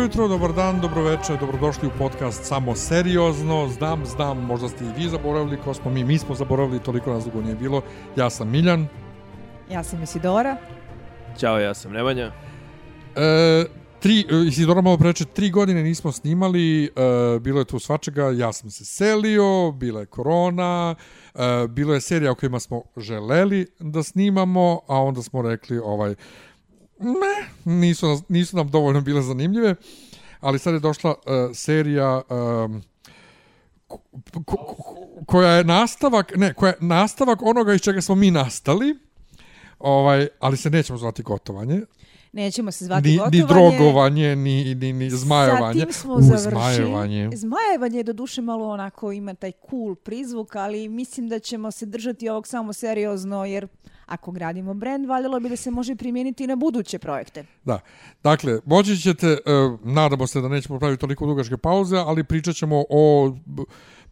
Dobro jutro, dobar dan, dobro večer, dobrodošli u podcast Samo seriozno. Znam, znam, možda ste i vi zaboravili, ko smo mi, mi smo zaboravili, toliko nas dugo nije bilo. Ja sam Miljan. Ja sam Isidora. Ćao, ja sam Nemanja. E, tri, e, Isidora malo preče, tri godine nismo snimali, e, bilo je tu svačega, ja sam se selio, bila je korona, e, bilo je serija o kojima smo želeli da snimamo, a onda smo rekli, ovaj, ne, nisu, nisu nam dovoljno bile zanimljive, ali sad je došla uh, serija um, ko, ko, koja je nastavak, ne, koja je nastavak onoga iz čega smo mi nastali, ovaj, ali se nećemo zvati gotovanje. Nećemo se zvati ni, gotovanje. Ni drogovanje, ni, ni, ni zmajovanje. Sa smo U, završili. Zmajovanje. Zmajevanje je do duše malo onako ima taj cool prizvuk, ali mislim da ćemo se držati ovog samo seriozno, jer ako gradimo brand, valjalo bi da se može primijeniti i na buduće projekte. Da. Dakle, moći ćete, uh, nadamo se da nećemo praviti toliko dugačke pauze, ali pričat ćemo o...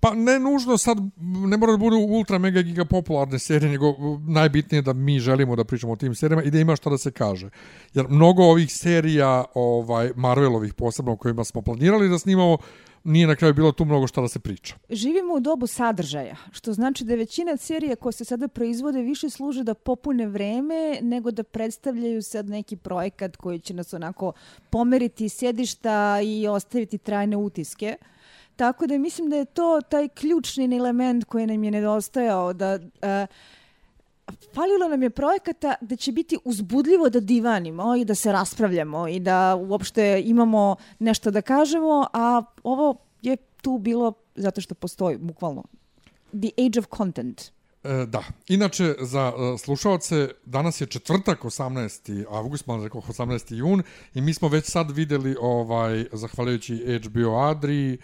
Pa ne nužno sad, ne mora da budu ultra mega giga popularne serije, nego najbitnije da mi želimo da pričamo o tim serijama i da ima što da se kaže. Jer mnogo ovih serija, ovaj Marvelovih posebno kojima smo planirali da snimamo, nije na kraju bilo tu mnogo šta da se priča. Živimo u dobu sadržaja, što znači da većina serija koje se sada proizvode više služe da popune vreme nego da predstavljaju sad neki projekat koji će nas onako pomeriti sjedišta i ostaviti trajne utiske. Tako da mislim da je to taj ključni element koji nam je nedostajao da uh, falilo nam je projekata da će biti uzbudljivo da divanimo i da se raspravljamo i da uopšte imamo nešto da kažemo, a ovo je tu bilo zato što postoji bukvalno the age of content. E, da. Inače, za uh, slušalce, danas je četvrtak, 18. avgust, malo rekao 18. jun, i mi smo već sad videli, ovaj, zahvaljujući HBO Adri, e,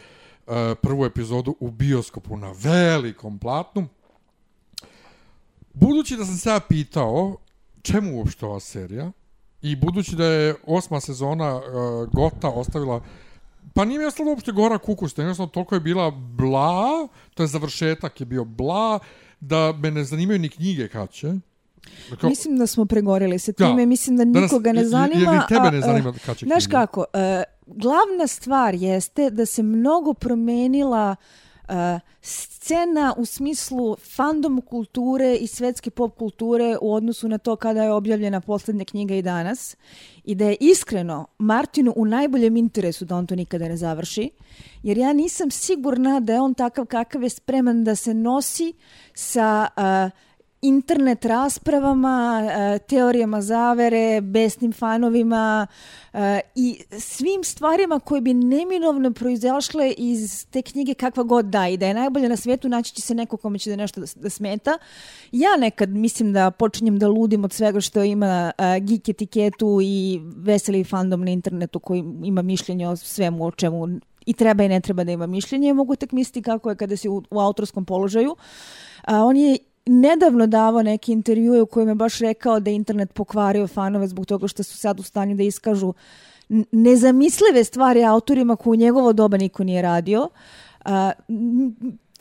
prvu epizodu u bioskopu na velikom platnu. Budući da sam se ja pitao čemu uopšte ova serija i budući da je osma sezona uh, Gota ostavila pa nije mi ostalo uopšte gora kukus, jednostavno toliko je bila bla, to je završetak je bio bla, da me ne zanimaju ni knjige kad će. Dakle, mislim da smo pregorili se time, ja. mislim da nikoga ne zanima. Jer tebe ne zanima kad će Znaš kako, uh, glavna stvar jeste da se mnogo promenila uh, Eh, scena u smislu fandom kulture i svetske pop kulture u odnosu na to kada je objavljena posljednja knjiga i danas i da je iskreno Martinu u najboljem interesu da on to nikada ne završi jer ja nisam sigurna da je on takav kakav je spreman da se nosi sa uh, internet raspravama, e, teorijama zavere, besnim fanovima e, i svim stvarima koje bi neminovno proizašle iz te knjige kakva god da i da je najbolje na svijetu naći će se neko kome će da nešto da smeta. Ja nekad mislim da počinjem da ludim od svega što ima e, geek etiketu i veseli fandom na internetu koji ima mišljenje o svemu o čemu i treba i ne treba da ima mišljenje. Mogu tek misliti kako je kada si u, u autorskom položaju. A, on je nedavno davao neki intervju u kojem je baš rekao da internet pokvario fanove zbog toga što su sad u stanju da iskažu nezamislive stvari autorima koje u njegovo doba niko nije radio. Uh,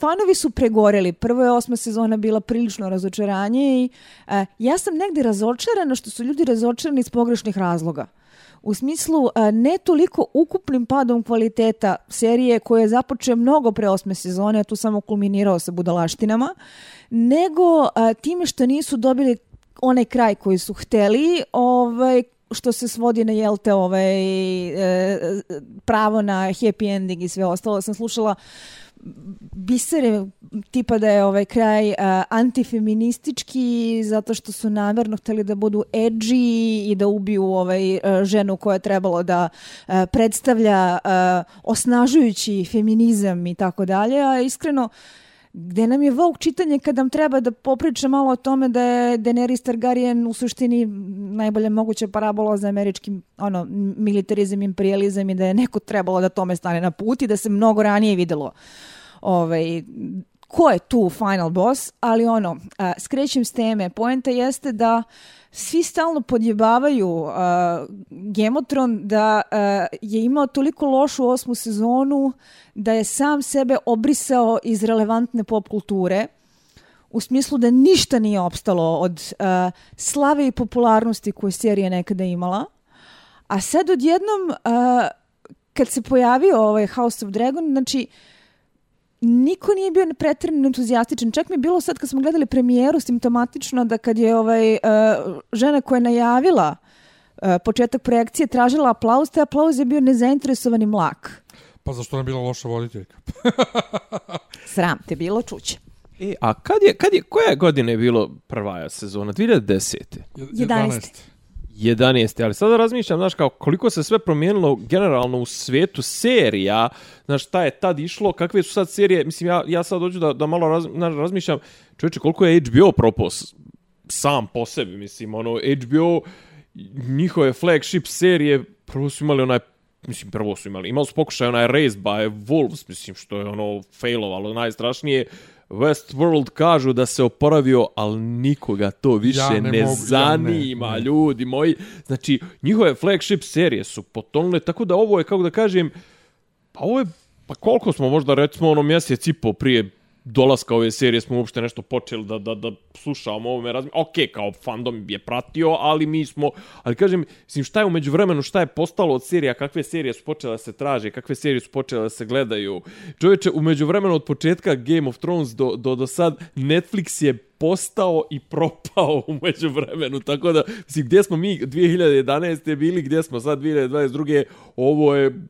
fanovi su pregoreli. Prvo je osma sezona bila prilično razočaranje i uh, ja sam negde razočarana što su ljudi razočarani iz pogrešnih razloga. U smislu ne toliko ukupnim padom kvaliteta serije koje je započeo mnogo pre osme sezone, a tu samo kulminirao sa budalaštinama, nego time što nisu dobili onaj kraj koji su hteli, ovaj, što se svodi na jelte ovaj, e, e, pravo na happy ending i sve ostalo. Sam slušala uh, bisere tipa da je ovaj kraj uh, antifeministički zato što su namjerno hteli da budu edgy i da ubiju ovaj uh, ženu koja je trebalo da uh, predstavlja uh, osnažujući feminizam i tako dalje, a iskreno gde nam je Vogue čitanje kad nam treba da popriča malo o tome da je Daenerys Targaryen u suštini najbolje moguća parabola za američki ono, militarizam, imperializam i da je neko trebalo da tome stane na put i da se mnogo ranije videlo ovaj, ko je tu final boss, ali ono, uh, skrećem s teme, poenta jeste da svi stalno podjebavaju uh, Gemotron da uh, je imao toliko lošu osmu sezonu da je sam sebe obrisao iz relevantne pop kulture u smislu da ništa nije opstalo od uh, slave i popularnosti koje serija nekada imala. A sad odjednom uh, kad se pojavio ovaj House of Dragon, znači, niko nije bio pretredno entuzijastičan. Čak mi je bilo sad kad smo gledali premijeru simptomatično da kad je ovaj, uh, žena koja je najavila uh, početak projekcije tražila aplauz, taj aplauz je bio nezainteresovani mlak. Pa zašto ne bila loša voditeljka? Sram te bilo čuće. E, a kad je, kad je, koja godine je bilo prva sezona? 2010. 11. 11. Ali sada razmišljam, znaš, kao koliko se sve promijenilo generalno u svijetu serija, znaš, šta je tad išlo, kakve su sad serije, mislim, ja, ja sad dođu da, da malo raz, znaš, razmišljam, čovječe, koliko je HBO propos sam po sebi, mislim, ono, HBO, njihove flagship serije, prvo su imali onaj mislim, prvo su imali, imali su pokušaj onaj Raised by Wolves, mislim, što je ono failovalo najstrašnije, Westworld kažu da se oporavio, ali nikoga to više ja ne, ne mogu, zanima, ja ne, ne. ljudi moji. Znači, njihove flagship serije su potonule, tako da ovo je, kako da kažem, pa ovo je, pa koliko smo možda, recimo, ono mjesec i po prije dolaska ove serije smo uopšte nešto počeli da, da, da slušamo ovome razmi... Ok, kao fandom je pratio, ali mi smo... Ali kažem, mislim, šta je umeđu vremenu, šta je postalo od serija, kakve serije su počele da se traže, kakve serije su počele da se gledaju. Čovječe, umeđu vremenu od početka Game of Thrones do, do, do sad, Netflix je postao i propao umeđu vremenu. Tako da, mislim, gdje smo mi 2011. bili, gdje smo sad 2022. Ovo je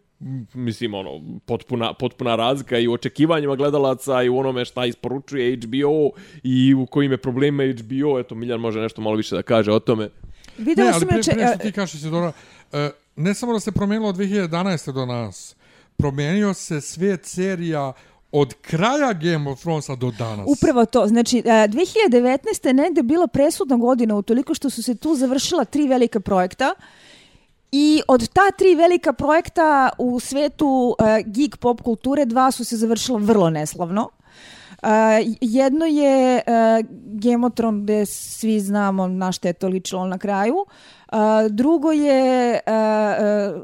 mislim ono potpuna potpuna razlika i u očekivanjima gledalaca i u onome šta isporučuje HBO i u kojim je problema HBO eto Miljan može nešto malo više da kaže o tome Videla ne, ali prije, prije što ti kažeš se Dora, e, ne samo da se promijenilo od 2011. do nas promijenio se svijet serija od kraja Game of Thronesa do danas. Upravo to. Znači, 2019. je negde bila presudna godina u toliko što su se tu završila tri velika projekta. I od ta tri velika projekta u svetu uh, geek pop kulture, dva su se završila vrlo neslavno. Uh, jedno je uh, Gemotron gde svi znamo na što je to ličilo na kraju. Uh, drugo je uh,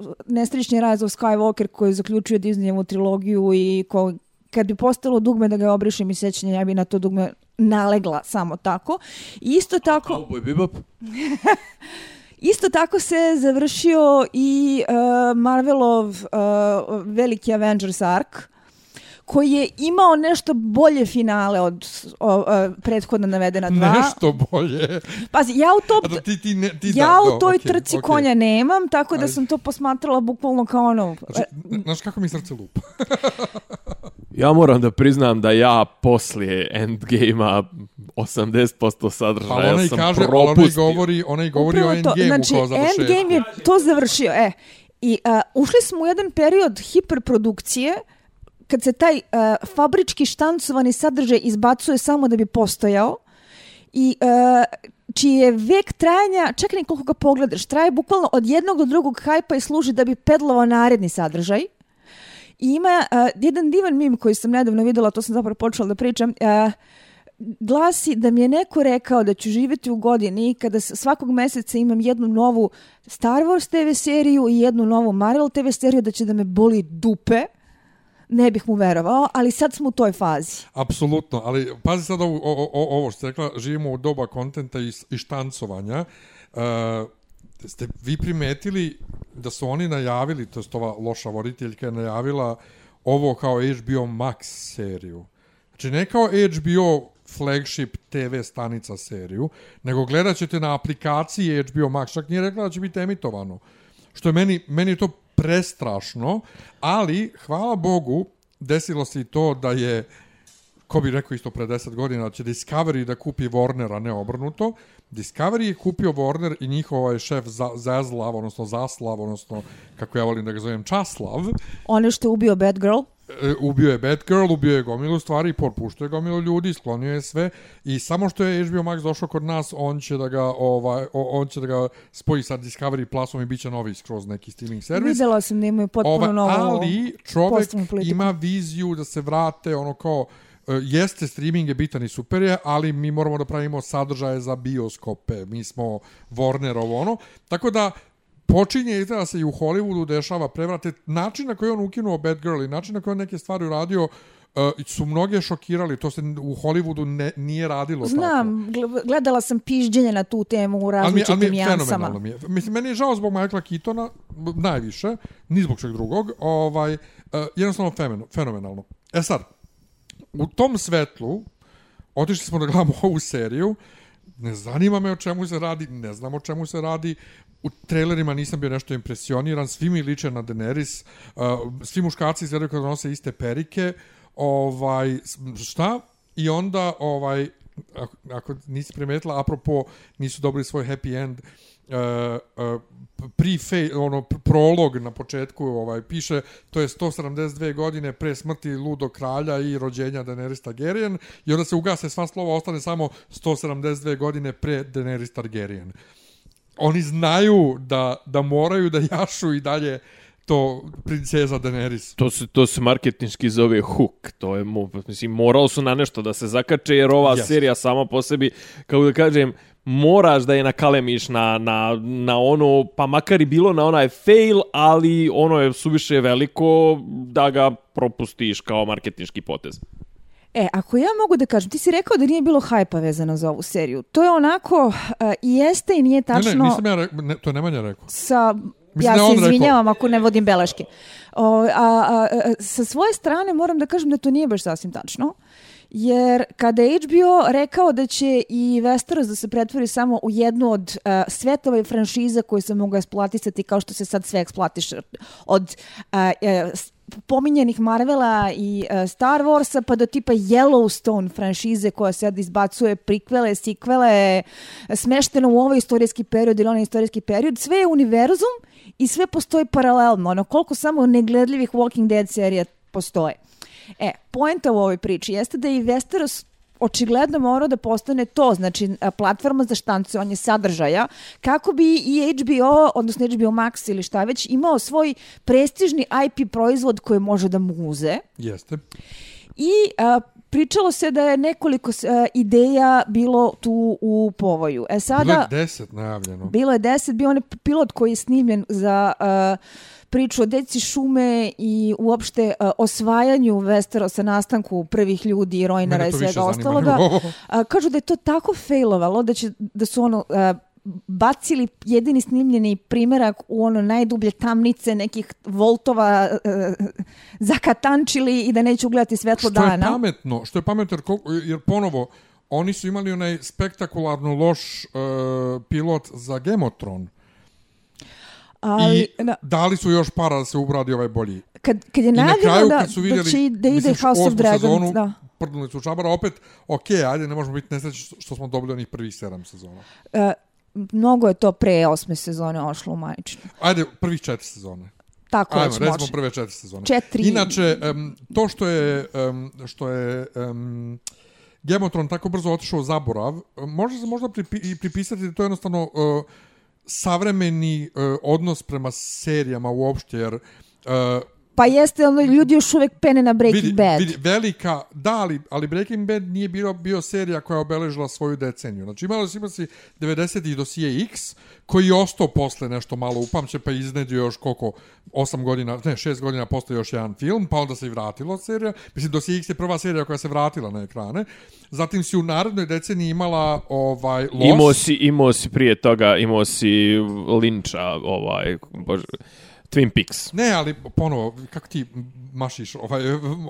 uh, Nestrični Rise of Skywalker koji zaključuje Disneyevu trilogiju i ko, kad bi postalo dugme da ga obrišem i sećanje, ja bi na to dugme nalegla samo tako. I isto tako... Cowboy Bebop? Isto tako se završio i uh, Marvelov uh, veliki Avengers arc koji je imao nešto bolje finale od uh, uh, prethodno navedena dva. Nešto bolje. Pazi, ja u, to, ti, ti, ne, ti ja da, u toj okay, trci okay. konja nemam, tako da Ajde. sam to posmatrala bukvalno kao ono... Znači, znaš kako mi srce lupa? ja moram da priznam da ja poslije Endgame-a 80% sadržaja pa sam kaže, propustio. Onaj govori, onaj govori o Endgame-u znači, kao završetku. Endgame je to završio, e. I uh, ušli smo u jedan period hiperprodukcije kad se taj uh, fabrički štancovani sadržaj izbacuje samo da bi postojao i uh, čiji je vek trajanja, čekaj koliko ga pogledaš, traje bukvalno od jednog do drugog hajpa i služi da bi pedlovao naredni sadržaj. I ima uh, jedan divan mim koji sam nedavno videla, to sam zapravo počela da pričam, uh, glasi da mi je neko rekao da ću živjeti u godini kada svakog mjeseca imam jednu novu Star Wars TV seriju i jednu novu Marvel TV seriju da će da me boli dupe ne bih mu verovao, ali sad smo u toj fazi. Apsolutno, ali pazi sad ovo, ovo, ovo što rekla, živimo u doba kontenta i, i štancovanja. Uh, ste vi primetili da su oni najavili, to je ova loša voditeljka je najavila ovo kao HBO Max seriju. Znači ne kao HBO flagship TV stanica seriju, nego gledat ćete na aplikaciji HBO Max, čak nije rekla da će biti emitovano. Što je meni, meni je to prestrašno, ali hvala Bogu desilo se i to da je ko bi rekao isto pre 10 godina da će Discovery da kupi Warner, a ne obrnuto. Discovery je kupio Warner i njihova je šef Zaslav, odnosno Zaslav, odnosno kako ja volim da ga zovem Časlav. Ono što je ubio Bad Girl. E, ubio je Batgirl, ubio je gomilu stvari, porpuštio je gomilu ljudi, sklonio je sve i samo što je HBO Max došao kod nas, on će da ga ovaj on će da ga spoji sa Discovery Plusom i biće novi skroz neki streaming servis. Videla sam da imaju potpuno ovaj, novo. Ali čovjek ima viziju da se vrate ono kao jeste streaming je bitan i super je, ali mi moramo da pravimo sadržaje za bioskope. Mi smo Warner ovo ono. Tako da počinje izgleda se i u Hollywoodu dešava prevrate način na koji on ukinuo Bad Girl i način na koji on neke stvari uradio uh, su mnoge šokirali, to se u Hollywoodu ne, nije radilo tako. Znam, gle- gledala sam pižđenje na tu temu u Ali mi, ali različitim mi je jansama. fenomenalno mi je. Mislim, meni je žao zbog Michaela Keatona, najviše, ni zbog čeg drugog, ovaj, uh, jednostavno femen, fenomenalno. E sad, u tom svetlu, otišli smo da gledamo ovu seriju, ne zanima me o čemu se radi, ne znam o čemu se radi, u trailerima nisam bio nešto impresioniran, svi mi liče na Daenerys, uh, svi muškarci izgledaju kao da nose iste perike, ovaj, šta? I onda, ovaj, ako, ako nisi primetila, apropo, nisu dobili svoj happy end, uh, uh, pre ono pr- prolog na početku ovaj piše to je 172 godine pre smrti ludog kralja i rođenja Daenerys Targaryen i onda se ugase sva slova ostane samo 172 godine pre Daenerys Targaryen oni znaju da, da moraju da jašu i dalje to princeza Daenerys. To se, to se marketinški zove hook. To je, mo- mislim, morali su na nešto da se zakače, jer ova Yes. serija sama po sebi, kako da kažem, moraš da je nakalemiš na, na, na ono, pa makar i bilo na onaj fail, ali ono je suviše veliko da ga propustiš kao marketinški potez. E, ako ja mogu da kažem, ti si rekao da nije bilo hajpa vezano za ovu seriju. To je onako, uh, jeste i nije tačno... Ne, ne, nisam ja rekao, ne, to je Nemanja rekao. sa Mislim ja se on rekao. izvinjavam ako ne vodim beleške. O, a, a, a, sa svoje strane moram da kažem da to nije baš sasvim tačno. Jer kada je HBO rekao da će i Westeros da se pretvori samo u jednu od uh, svetova i franšiza koje se mogu eksploatisati kao što se sad sve eksploatiše od uh, uh, pominjenih Marvela i uh, Star Warsa pa do tipa Yellowstone franšize koja sad izbacuje prikvele, sikvele, smešteno u ovaj istorijski period ili onaj istorijski period. Sve je univerzum i sve postoji paralelno. Ono, koliko samo negledljivih Walking Dead serija postoje. E, poenta u ovoj priči jeste da je i Westeros očigledno morao da postane to, znači a, platforma za štancovanje sadržaja, kako bi i HBO, odnosno HBO Max ili šta već, imao svoj prestižni IP proizvod koji može da mu uze. Jeste. I a, pričalo se da je nekoliko a, ideja bilo tu u povoju. E Bilo sada... je deset najavljeno. Bilo je deset, bio onaj pilot koji je snimljen za uh, priču o deci šume i uopšte uh, osvajanju Westerosa, nastanku prvih ljudi, Rojnara i to više svega ostaloga. Uh, kažu da je to tako failovalo da, će, da su ono... Uh, bacili jedini snimljeni primjerak u ono najdublje tamnice nekih voltova uh, zakatančili i da neću ugledati svetlo Što je dana. pametno, što je pametno jer, jer ponovo, oni su imali onaj spektakularno loš uh, pilot za Gemotron. Ali, I na, dali su još para da se ubradi ovaj bolji. kad, kad je na najavljeno kraju da, kad su vidjeli, da, će, da ide House of Dragons, sezonu, da. prdnuli su čabara, opet, ok, ajde, ne možemo biti nesreći što- smo dobili onih prvih sedam sezona. E, mnogo je to pre osme sezone ošlo u majčinu. Ajde, prvih četiri sezone. Tako Ajmo, već recimo može. prve četiri sezone. Četiri. Inače, um, to što je, um, što je um, Gemotron tako brzo otišao u zaborav, može se možda pripi, pripisati da to je jednostavno uh, savremeni uh, odnos prema serijama uopšte, jer uh, Pa jeste, ono, ljudi još uvek pene na Breaking vidi, Bad. vidi, velika, da, ali, ali Breaking Bad nije bio, bio serija koja je obeležila svoju deceniju. Znači imala si, imala si 90-ih dosije X, koji je ostao posle nešto malo upamće, pa iznedio još koliko, 8 godina, ne, 6 godina posle još jedan film, pa onda se i vratila serija. Mislim, dosije X je prva serija koja se vratila na ekrane. Zatim si u narednoj deceniji imala ovaj, Lost. Imao si, imao si prije toga, imao si Linča, ovaj, bože, Twin Peaks. Ne, ali ponovo, kako ti mašiš ovaj...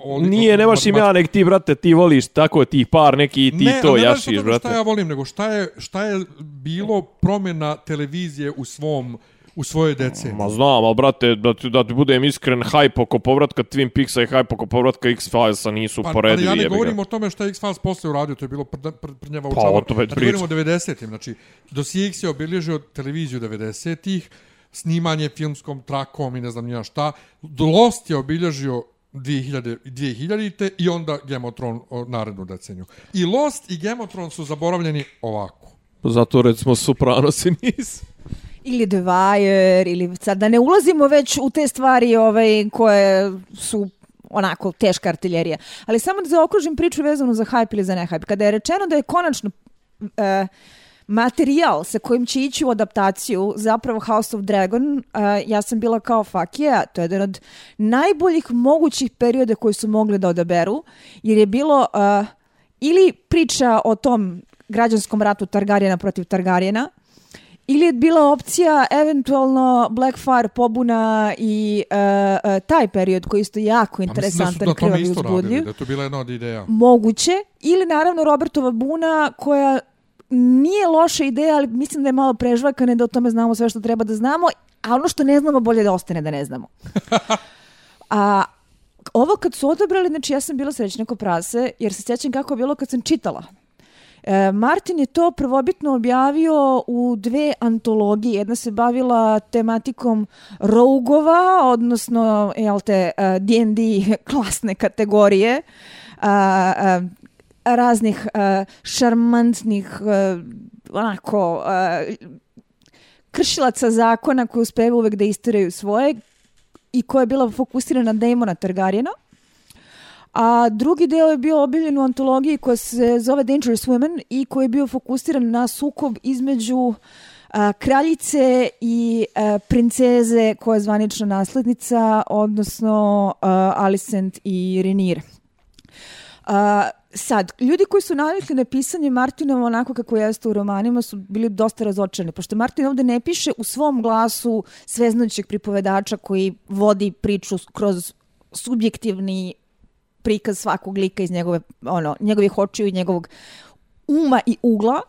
Oli, Nije, nemaš im ja, nek ti, brate, ti voliš tako tih par neki i ti ne, to ne radi se o jašiš, tome brate. Šta ja volim, nego šta je, šta je bilo promjena televizije u svom u svojoj deceniji. Ma znam, ali brate, da ti, da ti budem iskren, hype oko povratka Twin Peaksa i hype oko povratka X-Filesa nisu Pa, poredivi. ali ja ne ga. govorim o tome šta je X-Files posle uradio, to je bilo pr, pr, prnjava u Pa, čavar. o tome Ja govorim pričam. o 90-im, znači, dosije X je obilježio televiziju 90-ih, snimanje filmskom trakom i ne znam nija šta. Lost je obilježio 2000, 2000 i onda o, narednu deceniju. I Lost i Thrones su zaboravljeni ovako. Zato recimo Sopranosi nisu. Ili The Wire, ili sad da ne ulazimo već u te stvari ovaj, koje su onako teška artiljerija. Ali samo da zaokružim priču vezanu za hype ili za ne hype. Kada je rečeno da je konačno e, materijal sa kojim će ići u adaptaciju, zapravo House of Dragon, uh, ja sam bila kao fuck yeah, to je jedan od najboljih mogućih perioda koji su mogli da odaberu, jer je bilo uh, ili priča o tom građanskom ratu Targarijena protiv Targarijena, ili je bila opcija eventualno Blackfire pobuna i uh, uh, taj period koji isto jako interesantan, pa krvavi uzbudljiv. Da je to bila jedna od ideja. Moguće. Ili naravno Robertova buna koja nije loša ideja, ali mislim da je malo prežvakane da o tome znamo sve što treba da znamo, a ono što ne znamo bolje da ostane da ne znamo. a ovo kad su odabrali, znači ja sam bila srećna ko prase, jer se sjećam kako je bilo kad sam čitala E, Martin je to prvobitno objavio u dve antologije. Jedna se bavila tematikom rougova, odnosno jel te, D&D e, klasne kategorije, a, a, raznih uh, šarmantnih uh, onako uh, kršilaca zakona koji uspevaju uvek da istiraju svoje i koja je bila fokusirana na Daemona Targaryena. A drugi deo je bio objavljen u antologiji koja se zove Dangerous Women i koji je bio fokusiran na sukob između a, kraljice i a, princeze koja je zvanična naslednica, odnosno a, Alicent i Renir. A, sad, ljudi koji su navikli na pisanje Martinova onako kako jeste u romanima su bili dosta razočarani, pošto Martin ovde ne piše u svom glasu sveznajućeg pripovedača koji vodi priču kroz subjektivni prikaz svakog lika iz njegove, ono, njegovih očiju i njegovog uma i ugla,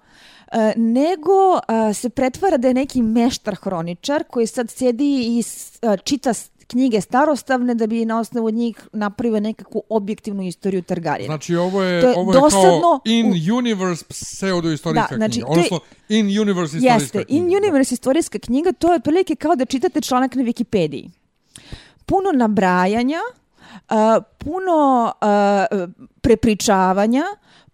e, nego e, se pretvara da je neki meštar hroničar koji sad sjedi i e, čita knjige starostavne da bi na osnovu njih napravio nekakvu objektivnu istoriju Targaryen. Znači ovo je, je ovo je kao in-universe pseudo-istorijska da, znači, knjiga. Odnosno in-universe istorijska jeste, knjiga. in-universe istorijska knjiga, to je prilike kao da čitate članak na Wikipediji. Puno nabrajanja, puno uh, prepričavanja,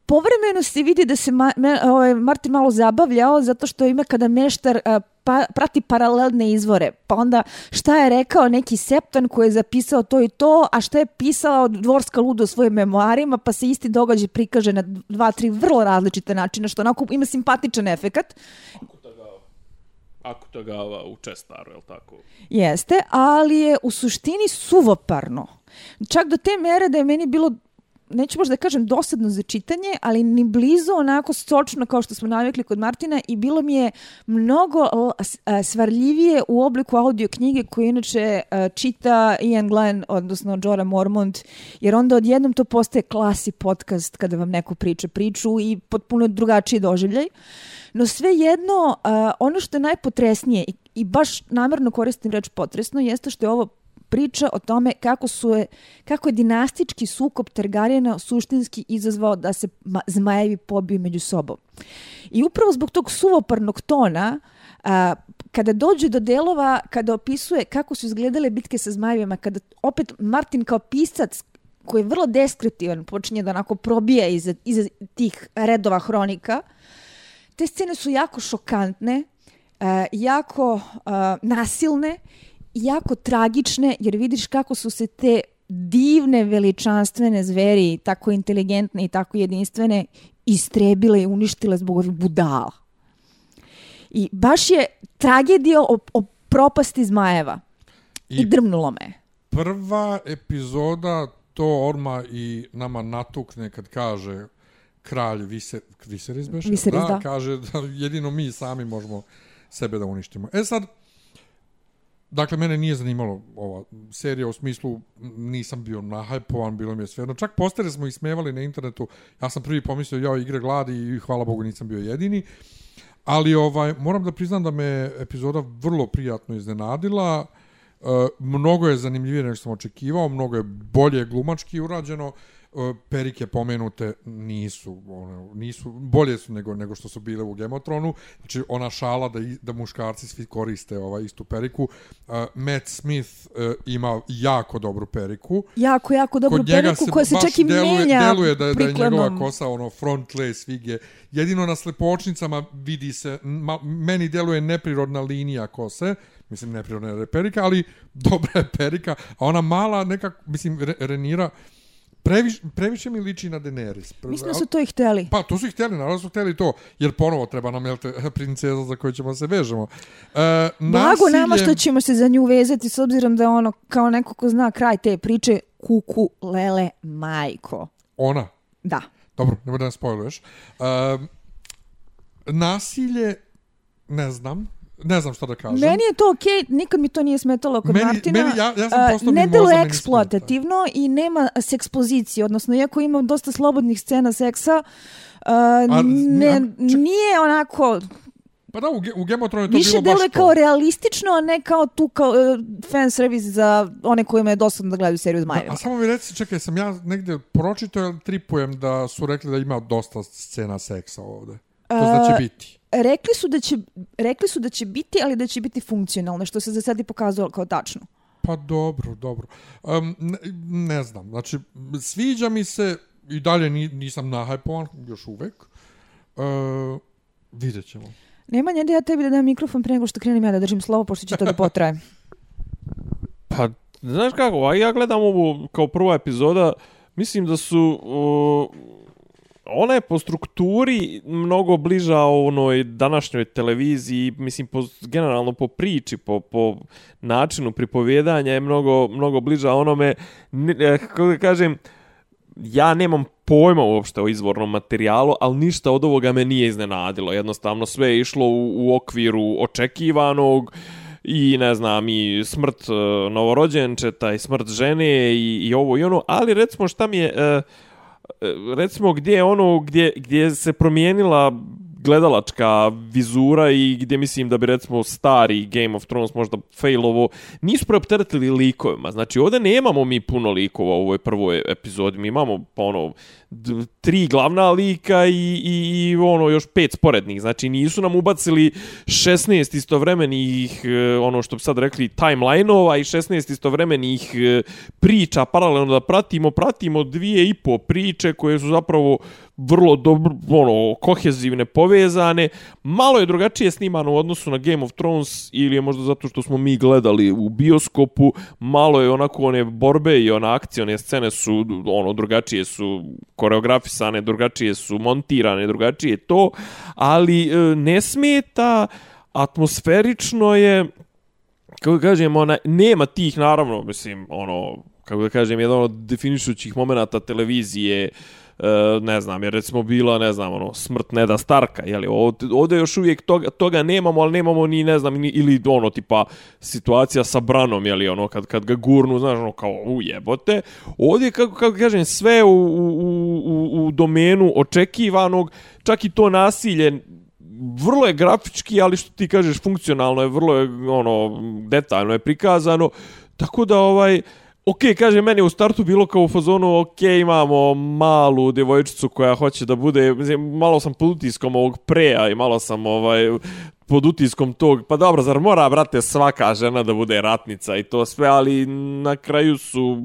povremeno se vidi da se ma, me, ovaj, Martin malo zabavljao zato što ima kada meštar uh, pa, prati paralelne izvore. Pa onda šta je rekao neki septan koji je zapisao to i to, a šta je pisao dvorska ludo u svojim memoarima, pa se isti događaj prikaže na dva, tri vrlo različite načine, što onako ima simpatičan efekat. Akutagava u Čestaru, je li tako? Jeste, ali je u suštini suvoparno. Čak do te mere da je meni bilo neću možda da kažem dosadno za čitanje, ali ni blizu onako sočno kao što smo navikli kod Martina i bilo mi je mnogo svarljivije u obliku audio knjige koju inače čita Ian Glenn, odnosno Jora Mormont, jer onda odjednom to postaje klasi podcast kada vam neko priča priču i potpuno drugačiji doživljaj. No sve jedno, ono što je najpotresnije i baš namjerno koristim reč potresno, jeste što je ovo priča o tome kako su je, kako je dinastički sukob Targaryena suštinski izazvao da se zmajevi pobiju među sobom. I upravo zbog tog suvoparnog tona, a, kada dođe do delova, kada opisuje kako su izgledale bitke sa zmajevima, kada opet Martin kao pisac koji je vrlo deskriptivan, počinje da onako probija iza, iza tih redova hronika, te scene su jako šokantne, jako nasilne jako tragične jer vidiš kako su se te divne veličanstvene zveri, tako inteligentne i tako jedinstvene, istrebile i uništile zbog ovih budala. I baš je tragedija o, o propasti zmajeva. I, I drmnulo me. Prva epizoda to Orma i nama natukne kad kaže kralj Viser, Viseris, Viseris da, da, kaže da jedino mi sami možemo sebe da uništimo. E sad, Dakle, mene nije zanimalo ova serija u smislu nisam bio nahajpovan, bilo mi je sve Čak postere smo ismevali na internetu. Ja sam prvi pomislio, jao, igre gladi i hvala Bogu nisam bio jedini. Ali ovaj moram da priznam da me epizoda vrlo prijatno iznenadila. E, mnogo je zanimljivije nego što sam očekivao, mnogo je bolje glumački urađeno. E, perike pomenute nisu ono, nisu bolje su nego nego što su bile u Gemotronu znači ona šala da da muškarci svi koriste ovaj istu periku. Uh, Matt Smith uh, ima jako dobru periku. Jako jako dobru periku koja se čak i deluje, menja deluje da, da je njegova kosa ono front lace fige jedino na slepočnicama vidi se ma, meni deluje neprirodna linija kose. Mislim neprirodna je perika ali dobra je perika. A ona mala neka mislim re, Renira previš, previše mi liči na Daenerys. Mislim da su to i hteli. Pa, to su ih htjeli, naravno su htjeli to, jer ponovo treba nam, jel te, princeza za koju ćemo se vežemo. E, Blago nama što ćemo se za nju vezati, s obzirom da je ono, kao neko ko zna kraj te priče, kuku, lele, majko. Ona? Da. Dobro, ne da ne spojluješ. E, nasilje, ne znam, ne znam što da kažem. Meni je to okej, okay, nikad mi to nije smetalo kod meni, Martina. Meni, ja, ja sam uh, ne delo eksploatativno i nema sekspozicije, odnosno iako ima dosta slobodnih scena seksa, uh, a, ne, a, nije onako... Pa da, u, u Game of Thrones je to Više bilo baš to. Više kao realistično, a ne kao tu kao uh, fan service za one kojima je dosadno da gledaju seriju Zmajeva. A, a samo mi reci, čekaj, sam ja negdje pročito ili tripujem da su rekli da ima dosta scena seksa ovde? To znači biti rekli su da će rekli su da će biti, ali da će biti funkcionalno, što se za sad i pokazalo kao tačno. Pa dobro, dobro. Um, ne, ne znam, znači sviđa mi se i dalje nisam nahajpovan još uvek. Uh, vidjet ćemo. Nema njede ja tebi da dam mikrofon pre nego što krenem ja da držim slovo, pošto će to da potraje. pa, znaš kako, a ja gledam ovu kao prva epizoda, mislim da su... Uh, ona je po strukturi mnogo bliža onoj današnjoj televiziji, mislim po, generalno po priči, po, po načinu pripovjedanja je mnogo, mnogo bliža onome, ne, eh, kako da kažem, ja nemam pojma uopšte o izvornom materijalu, ali ništa od ovoga me nije iznenadilo. Jednostavno sve je išlo u, u okviru očekivanog i ne znam i smrt uh, novorođenčeta i smrt žene i, i ovo i ono, ali recimo šta mi je uh, E, recimo gdje je ono gdje, gdje se promijenila gledalačka vizura i gdje mislim da bi recimo stari Game of Thrones možda failovo, nisu preopteretili likovima. Znači ovdje nemamo mi puno likova u ovoj prvoj epizodi. Mi imamo pa ono tri glavna lika i, i, i ono još pet sporednih. Znači nisu nam ubacili 16 istovremenih e, ono što bi sad rekli timeline-ova i 16 istovremenih e, priča paralelno da pratimo. Pratimo dvije i po priče koje su zapravo vrlo dobro, ono, kohezivne, povezane. Malo je drugačije snimano u odnosu na Game of Thrones ili je možda zato što smo mi gledali u bioskopu. Malo je onako one borbe i ona akcijone scene su ono drugačije su koreografisane, drugačije su montirane, drugačije to, ali e, ne smeta, atmosferično je, kako da kažem, ona, nema tih, naravno, mislim, ono, kako da kažem, jedan od definišućih momenta televizije, E, E, ne znam, jer recimo bila, ne znam, ono, smrt Neda Starka, jeli, ovdje, ovdje još uvijek toga, toga nemamo, ali nemamo ni, ne znam, ni, ili ono, tipa, situacija sa Branom, jeli, ono, kad, kad ga gurnu, znaš, ono, kao, ujebote, ovdje, kako, kako kažem, sve u, u, u, u domenu očekivanog, čak i to nasilje, vrlo je grafički, ali što ti kažeš, funkcionalno je, vrlo je, ono, detaljno je prikazano, tako da, ovaj, Ok, kaže, meni u startu bilo kao u fazonu, ok, imamo malu devojčicu koja hoće da bude, malo sam pod utiskom ovog preja i malo sam ovaj pod utiskom tog, pa dobro, zar mora, brate, svaka žena da bude ratnica i to sve, ali na kraju su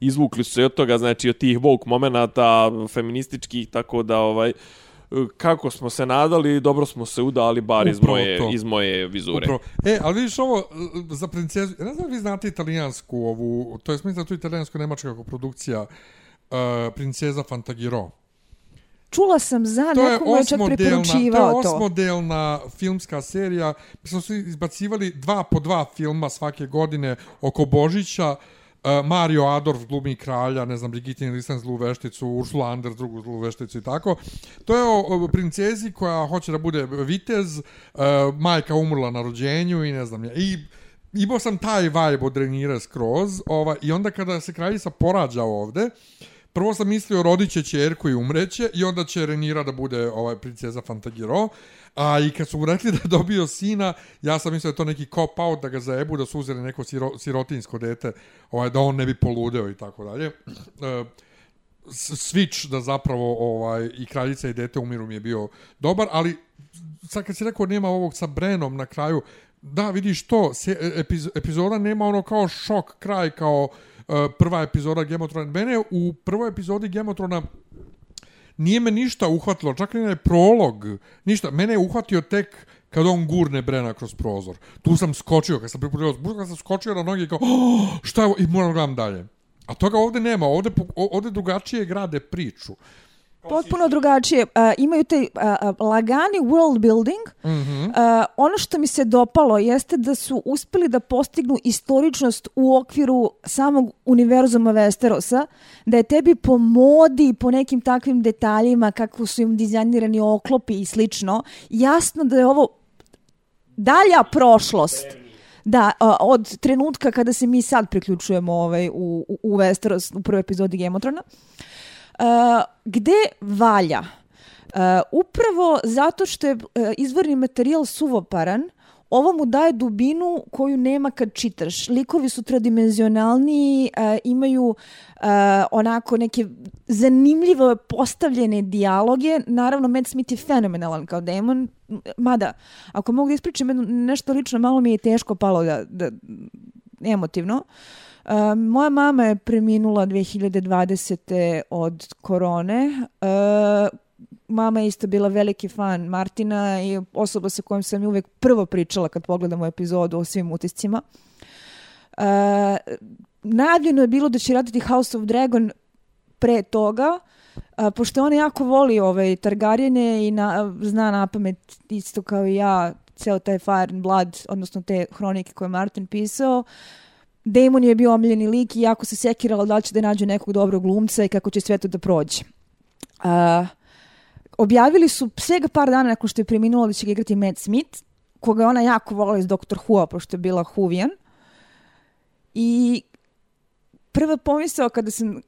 izvukli su se od toga, znači od tih woke momenata feminističkih, tako da ovaj, kako smo se nadali, dobro smo se udali bar iz moje, iz moje vizure. Upravo. E, ali vidiš ovo za princezu, ne znam vi znate italijansku ovu, to je smisla tu italijansko-nemačka produkcija uh, Princeza Fantagiro. Čula sam za, to neko je čak preporučivao to. To je osmodelna filmska serija. Mi smo svi izbacivali dva po dva filma svake godine oko Božića. Uh, E, Mario Adorf glumi kralja, ne znam, Brigitte Nielsen zlu vešticu, Ursula Anders drugu zlu vešticu i tako. To je o, princezi koja hoće da bude vitez, e, majka umrla na rođenju i ne znam ja. I imao sam taj vibe od Renira skroz ova, i onda kada se kraljica porađa ovde, prvo sam mislio rodiće čerku i umreće i onda će Renira da bude ovaj princeza Fantagiro. A i kad su mu rekli da je dobio sina, ja sam mislio da je to neki cop out da ga zajebu, da su uzeli neko siro, sirotinsko dete, ovaj, da on ne bi poludeo i tako dalje. E, switch da zapravo ovaj i kraljica i dete umiru mi je bio dobar, ali sad kad si rekao nema ovog sa Brenom na kraju, da vidiš to, se, e, epiz, epizoda nema ono kao šok kraj kao uh, Eh, prva epizoda Gemotrona. Mene u prvoj epizodi Gemotrona nije me ništa uhvatilo, čak i ne prolog, ništa. Mene je uhvatio tek kad on gurne Brena kroz prozor. Tu sam skočio, kad sam priputio, kad sam skočio na noge i kao, oh, šta je ovo? I moram gledam dalje. A toga ovdje nema, ovdje, ovdje drugačije grade priču. Potpuno drugačije. Uh, imaju taj uh, uh, lagani world building. Mhm. Uh, ono što mi se dopalo jeste da su uspeli da postignu istoričnost u okviru samog univerzuma Westerosa, da je tebi po modi, po nekim takvim detaljima, kako su im dizajnirani oklopi i slično, jasno da je ovo dalja prošlost. Da, od trenutka kada se mi sad priključujemo ovaj, u, u, u Westeros u prvoj epizodi Game of Thrones. Uh, gde valja? Uh, upravo zato što je uh, izvorni materijal suvoparan, ovo mu daje dubinu koju nema kad čitaš. Likovi su trodimenzionalni, uh, imaju uh, onako neke zanimljivo postavljene dijaloge. Naravno, Matt Smith je fenomenalan kao demon, mada, ako mogu da ispričam nešto lično, malo mi je teško palo da, da emotivno. Uh, moja mama je preminula 2020. od korone. Uh, mama je isto bila veliki fan Martina i osoba sa kojom sam uvijek prvo pričala kad pogledamo epizodu o svim utiscima. Uh, najavljeno je bilo da će raditi House of Dragon pre toga, a, pošto ona jako voli ovaj, Targaryene i na, zna na pamet isto kao i ja ceo taj Fire and Blood, odnosno te hronike koje je Martin pisao. Damon je bio omiljeni lik i jako se sekirala da li će da nađe nekog dobrog glumca i kako će sve to da prođe. Uh, objavili su svega par dana nakon što je preminulo da će ga igrati Matt Smith, koga je ona jako volila iz Dr. Who-a, pošto je bila Huvijan. I prva pomisao kada sam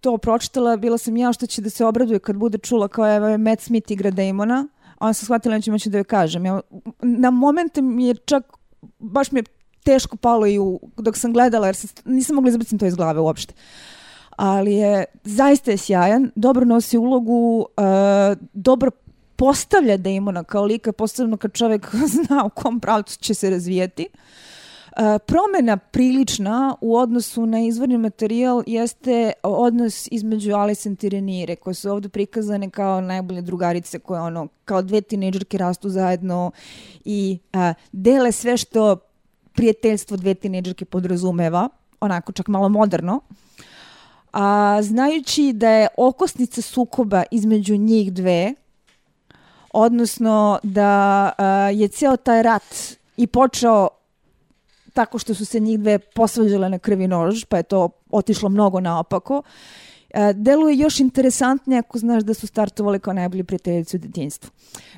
to pročitala, bila sam ja što će da se obraduje kad bude čula kao evo je Matt Smith igra Damona, a onda sam shvatila neću moći da joj kažem. Ja, na momente mi je čak, baš mi je teško palo i u, dok sam gledala, jer sam, nisam mogla izbaciti to iz glave uopšte. Ali je, zaista je sjajan, dobro nosi ulogu, uh, dobro postavlja Damona kao lika, posebno kad čovjek zna u kom pravcu će se razvijeti. E, promjena prilična u odnosu na izvorni materijal jeste odnos između Alice i Renire, koje su ovdje prikazane kao najbolje drugarice koje ono, kao dve tinejdžerke rastu zajedno i a, dele sve što prijateljstvo dve tinejdžerke podrazumeva, onako čak malo moderno. A znajući da je okosnica sukoba između njih dve, odnosno da a, je ceo taj rat i počeo tako što su se njih dve posvađale na krvi nož, pa je to otišlo mnogo naopako. E, deluje još interesantnije ako znaš da su startovali kao najbolji prijateljici u detinjstvu.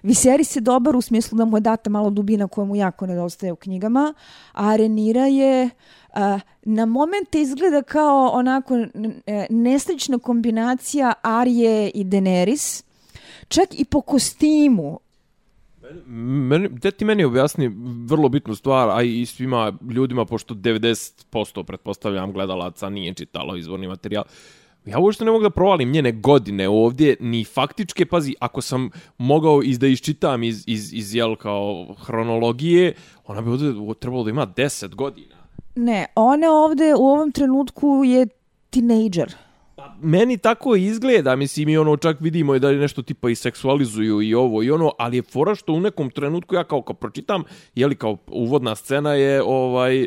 Viserys je dobar u smislu da mu je data malo dubina koja mu jako nedostaje u knjigama, a Renira je a, na momente izgleda kao onako e, nesrećna kombinacija Arije i Daenerys, čak i po kostimu. Meni, te ti meni objasni vrlo bitnu stvar, a i svima ljudima, pošto 90% pretpostavljam gledalaca nije čitalo izvorni materijal. Ja uopšte ne mogu da provalim njene godine ovdje, ni faktičke, pazi, ako sam mogao iz da iščitam iz, iz, iz jel, kao hronologije, ona bi ovdje trebalo da ima 10 godina. Ne, ona ovdje u ovom trenutku je tinejdžer. Meni tako izgleda, mislim i ono čak vidimo i da je nešto tipa i seksualizuju i ovo i ono, ali je fora što u nekom trenutku ja kao kao pročitam, je li kao uvodna scena je ovaj e,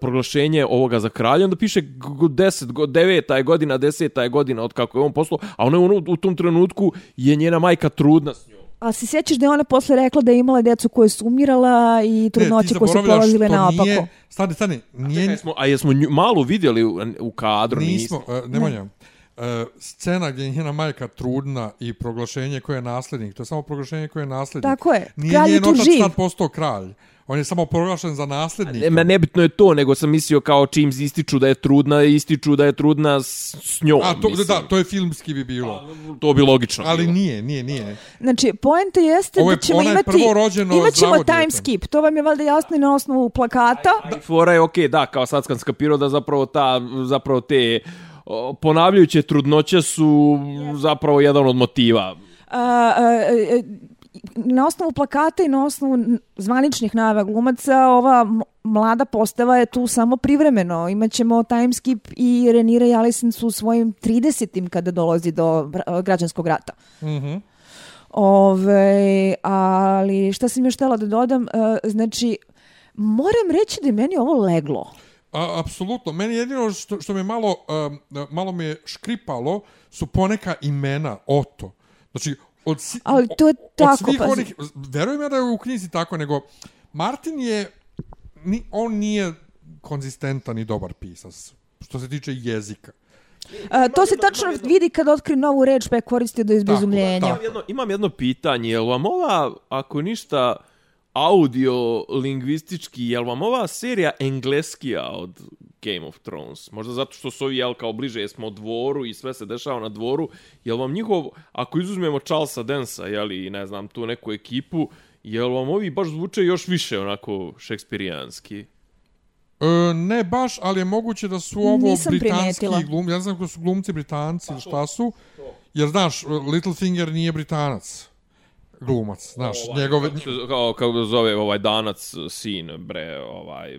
proglašenje ovoga za kralja, onda piše 10 go, 9 je godina, 10 je godina od kako je on poslao, a ona je ono u tom trenutku je njena majka trudna s njom. A se sjećaš da je ona posle rekla da je imala decu koje su umirala i trudnoće koje su prolazile naopako? Nije, stani, stani, nije, Čekaj, smo, a jesmo nju, malu vidjeli u, u kadru? nismo, uh, Nemanja, uh, scena gdje je njena majka trudna i proglašenje koje je naslednik, to je samo proglašenje koje je naslednik. Tako je, Nije kralj je njen tu živ. sad postao kralj. On je samo proglašen za naslednika. Ne, ma nebitno je to, nego sam mislio kao čim ističu da je trudna, ističu da je trudna s, s njom. A, to, mislim. da, to je filmski bi bilo. To bi logično. Ali bilo. nije, nije, nije. Znači, poenta jeste Ovo je- da ćemo ona je imati... prvorođeno imat ćemo time skip. To vam je valjda jasno i na osnovu plakata. Da. Fora je okej, da, kao sad sam skapirao da zapravo ta, zapravo te ponavljajuće trudnoće su zapravo jedan od motiva. A, a, a, na osnovu plakata i na osnovu zvaničnih najava glumaca, ova mlada postava je tu samo privremeno. Imaćemo time skip i Renira i Alicent su u svojim 30-im kada dolazi do bra- građanskog rata. Mhm. Ove, ali šta sam još htjela da dodam, e, znači, moram reći da je meni ovo leglo. A, apsolutno. Meni jedino što, što me malo, um, malo me škripalo su poneka imena Oto. Znači, od, si, Ali to je tako, od svih pazi. onih, verujem ja da je u knjizi tako, nego Martin je, ni, on nije konzistentan i dobar pisac, što se tiče jezika. A, to se tačno vidi kad otkri novu reč pa je koristio do izbezumljenja. tako. Imam jedno, imam jedno pitanje, jel vam ova, ako ništa, audio lingvistički, jel vam ova serija engleskija od Game of Thrones? Možda zato što su ovi, jel, kao bliže smo dvoru i sve se dešava na dvoru, jel vam njihov, ako izuzmemo Charlesa Densa, jel, i ne znam, tu neku ekipu, jel vam ovi baš zvuče još više onako šekspirijanski? E, ne baš, ali je moguće da su ovo Nisam britanski primijetila. glum, ja znam ko su glumci britanci ili šta su, jer znaš, Littlefinger nije britanac glumac, znaš, njegove, Kako se- Kao, kako se zove ovaj danac, sin, bre, ovaj...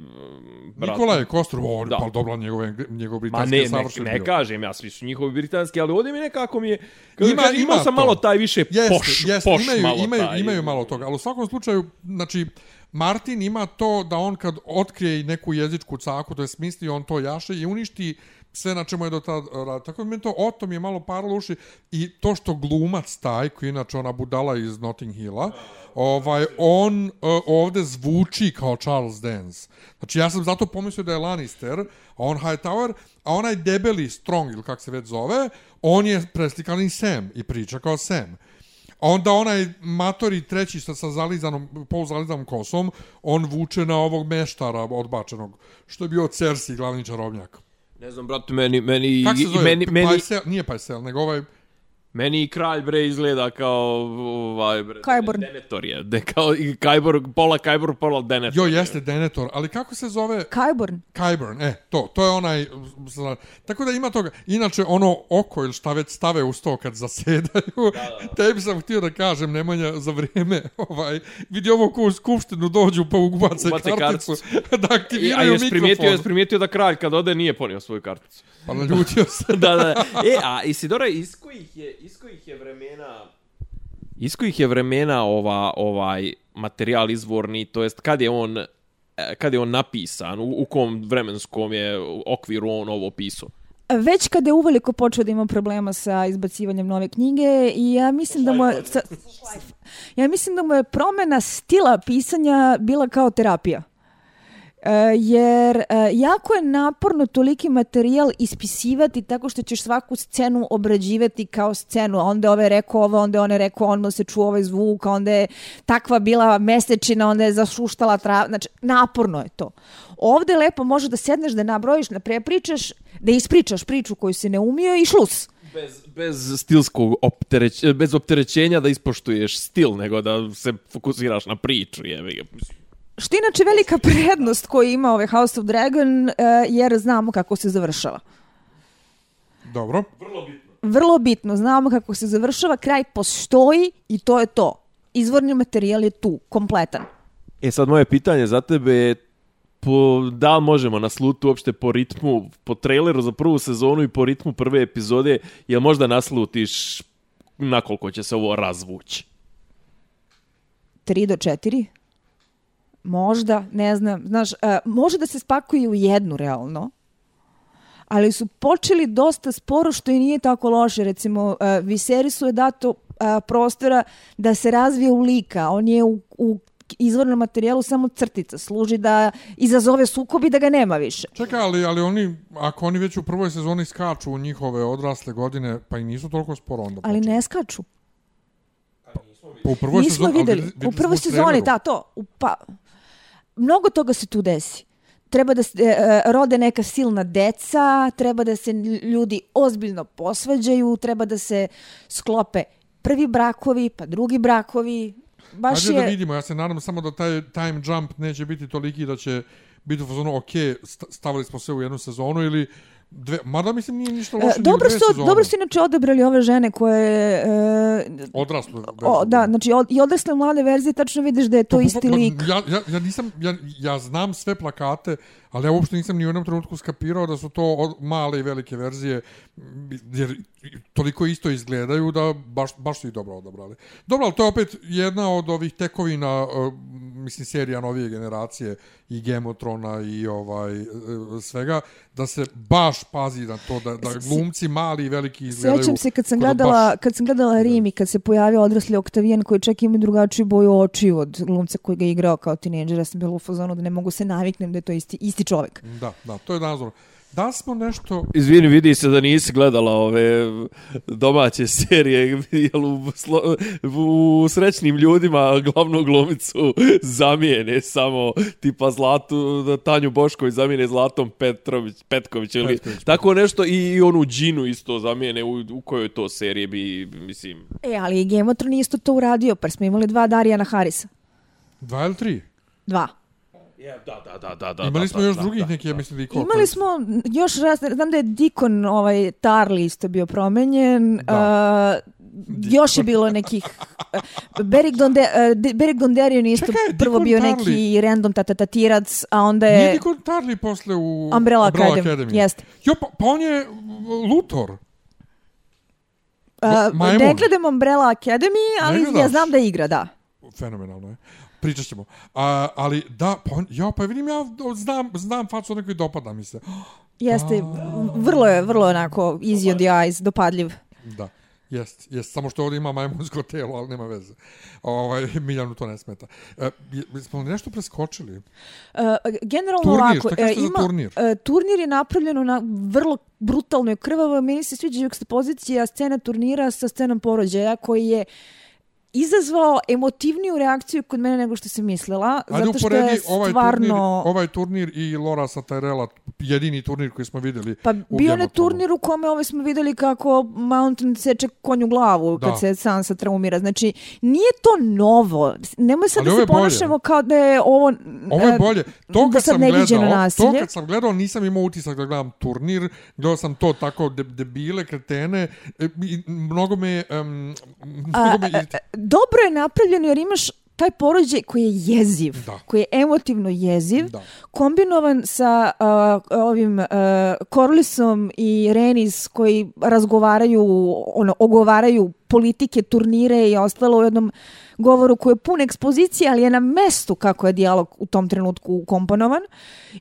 brat. Nikolaj Kostor, o, Da. pa dobro, njegove, njegov Ma britanski ne, je ne, savršen ne bio. kažem, ja svi su njihovi britanski, ali ovdje mi nekako mi je... Kako Ima- ima, kažem, imao ima sam to. malo taj više Jeste, poš, jeste, poš imaju, malo imaju, taj. imaju malo toga, ali u svakom slučaju, znači, Martin ima to da on kad otkrije neku jezičku caku, to je smisli, on to jaše i uništi sve na čemu je do tada radio. Tako da meni to o tom je malo paralo uši i to što glumac taj, koji je inače ona budala iz Notting Hilla, ovaj, on uh, ovde zvuči kao Charles Dance. Znači ja sam zato pomislio da je Lannister, a on Hightower, a onaj debeli Strong, ili kak se već zove, on je preslikani Sam i priča kao Sam. Onda onaj matori treći sa, sa zalizanom, poluzalizanom kosom, on vuče na ovog meštara odbačenog, što je bio Cersei, glavni čarobnjak. Ne znam, brate, meni, meni, Kako se zove? meni, meni, Paisel, nije Paisel, nego ovaj... meni i kralj, bre, izgleda kao, ovaj, bre, Qyburn. Denetor je, de, kao, i Kajbor, pola Kajbor, pola Denetor. Jo, jeste Denethor, ali kako se zove... Kajborn. Kyburn, e, to, to je onaj, zna- tako da ima toga, inače ono oko ili šta već stave u sto kad zasedaju, tebi sam htio da kažem, Nemanja, za vrijeme, ovaj, vidi ovo ko u skupštinu dođu pa ubace Ubace karticu, da I, a aktiviraju jes primijetio, mikrofon, jes primijetio da kralj kad ode nije ponio svoju karticu. pa naljutio se. da, da. E, a Isidora, iz kojih je, iz kojih je vremena... Iz kojih je vremena ova, ovaj materijal izvorni, to jest kad je on e, kad je on napisan, u, u kom vremenskom je okviru on ovo pisao? Već kada je uveliko počeo da ima problema sa izbacivanjem nove knjige i ja mislim da mu je, ja mislim da mu je promjena stila pisanja bila kao terapija. Eh, jer eh, jako je naporno toliki materijal ispisivati tako što ćeš svaku scenu obrađivati kao scenu, a onda ovaj rekao ovo, onda je one rekao, onda se čuo ovaj zvuk, a onda je takva bila mesečina, onda je zašuštala trava, znači naporno je to. Ovde lepo može da sedneš, da nabrojiš, da prepričaš, da ispričaš priču koju si ne umio i šlus. Bez, bez stilskog optereć, bez opterećenja da ispoštuješ stil, nego da se fokusiraš na priču, jebe ga. Što je inače velika prednost koju ima ovaj House of Dragon, e, jer znamo kako se završava. Dobro, Vrlo bitno, znamo kako se završava, kraj postoji i to je to. Izvorni materijal je tu, kompletan. E sad moje pitanje za tebe je po, da li možemo nasluti uopšte po ritmu, po traileru za prvu sezonu i po ritmu prve epizode, jel možda naslutiš nakoliko će se ovo razvući? 3 do 4. Možda, ne znam. Znaš, e, može da se spakuje u jednu, realno. Ali su počeli dosta sporo, što i nije tako loše. Recimo, e, Viserisu je dato e, prostora da se razvije u lika. On je u, u izvornom materijalu samo crtica. Služi da izazove sukobi da ga nema više. čekaj, ali, ali oni, ako oni već u prvoj sezoni skaču u njihove odrasle godine, pa i nisu toliko sporo onda Ali počeli. ne skaču. Pa u prvoj Nismo sezoni, ali videli. videli U prvoj sezoni, da, to. U, pa, mnogo toga se tu desi. Treba da se e, rode neka silna deca, treba da se ljudi ozbiljno posvađaju, treba da se sklope prvi brakovi, pa drugi brakovi. Baš Ajde je... da vidimo, ja se nadam samo da taj time jump neće biti toliki da će biti u fazonu, ok, st- stavili smo sve u jednu sezonu ili dve, mada mislim nije ništa E, loše u dobro su, sezone. dobro su inače odabrali ove žene koje... E, Odrasle. o, da, znači od, i odrasle mlade verzije tačno vidiš da je to Pa, isti pa, lik. Ja, ja, ja, nisam, ja, ja znam sve plakate, ali ja uopšte nisam ni u jednom trenutku skapirao da su to od, male i velike verzije, jer toliko isto izgledaju da baš, baš su ih dobro odabrali. Dobro, ali to je opet jedna od ovih tekovina uh, mislim, serija novije generacije i Gemotrona i ovaj e, svega, da se baš pazi na to, da, da glumci mali i veliki izgledaju... Sjećam se kad sam gledala, baš... kad sam gledala Rim i kad se pojavio odrasli Oktavijan koji čak ima drugačiju boju očiju od glumca koji ga igrao kao tineđer, ja sam bila u fazonu da ne mogu se naviknem da je to isti, isti čovjek. Da, da, to je nazor. Da smo nešto... Izvini, vidi se da nisi gledala ove domaće serije, jel u, slo, u srećnim ljudima glavnu glumicu zamijene samo tipa Zlatu, Tanju Bošković zamijene Zlatom Petrović, Petković ili Petković, tako nešto i onu Džinu isto zamijene u, u kojoj to serije bi, mislim... E, ali of Thrones isto to uradio, pa smo imali dva Darijana Harisa. Dva ili tri? Dva. Yeah, da, da, da, da, da. Imali smo da, još da, drugih da, neki, ja mislim da i koliko. Imali smo još raz, znam da je Dikon, ovaj, Tarli isto bio promenjen. Da. Uh, još je bilo nekih uh, Beric, Donde, uh, Beric Donderion isto Čekaj, prvo Dikon bio Tarly. neki random tatatatirac, a onda je... Nije Dikon Tarli posle u Umbrella, Umbrella Academy. Academy. Jeste. Jo, pa, pa on je Luthor. Uh, ne gledam Umbrella Academy, ali ja znam da igra, da. Fenomenalno je pričat ćemo. A, ali da, pa, ja, pa vidim, ja znam, znam facu nekoj dopada mi se. Jeste, vrlo je, vrlo onako easy on the eyes, dopadljiv. Da. Jest, jest, samo što ovdje ima majmunsko telo, ali nema veze. Ovaj, Miljanu to ne smeta. E, smo nešto preskočili? Uh, generalno turnir, ovako, e, ima, turnir? Uh, turnir je napravljeno na vrlo brutalno i krvavo. Meni se sviđa pozicija scena turnira sa scenom porođaja koji je izazvao emotivniju reakciju kod mene nego što sam mislila. Ajde zato što je ovaj stvarno... Turnir, ovaj turnir i Lora Satarella, jedini turnir koji smo videli Pa bio je turnir u kome ovaj smo videli kako Mountain seče konju glavu da. kad se Sansa traumira. Znači, nije to novo. Nemoj sad Ali da se ponašamo kao da je ovo... Ovo je bolje. To kad, sam gledao, to kad sam gledao, nisam imao utisak da gledam turnir. Gledao sam to tako debile, kretene. E, mnogo me... Um, mnogo me a, dobro je napravljeno jer imaš taj porođaj koji je jeziv, da. koji je emotivno jeziv, da. kombinovan sa uh, ovim uh, Corlisom i Renis koji razgovaraju, ono, ogovaraju politike, turnire i ostalo u jednom govoru koji je pun ekspozicije, ali je na mestu kako je dijalog u tom trenutku komponovan.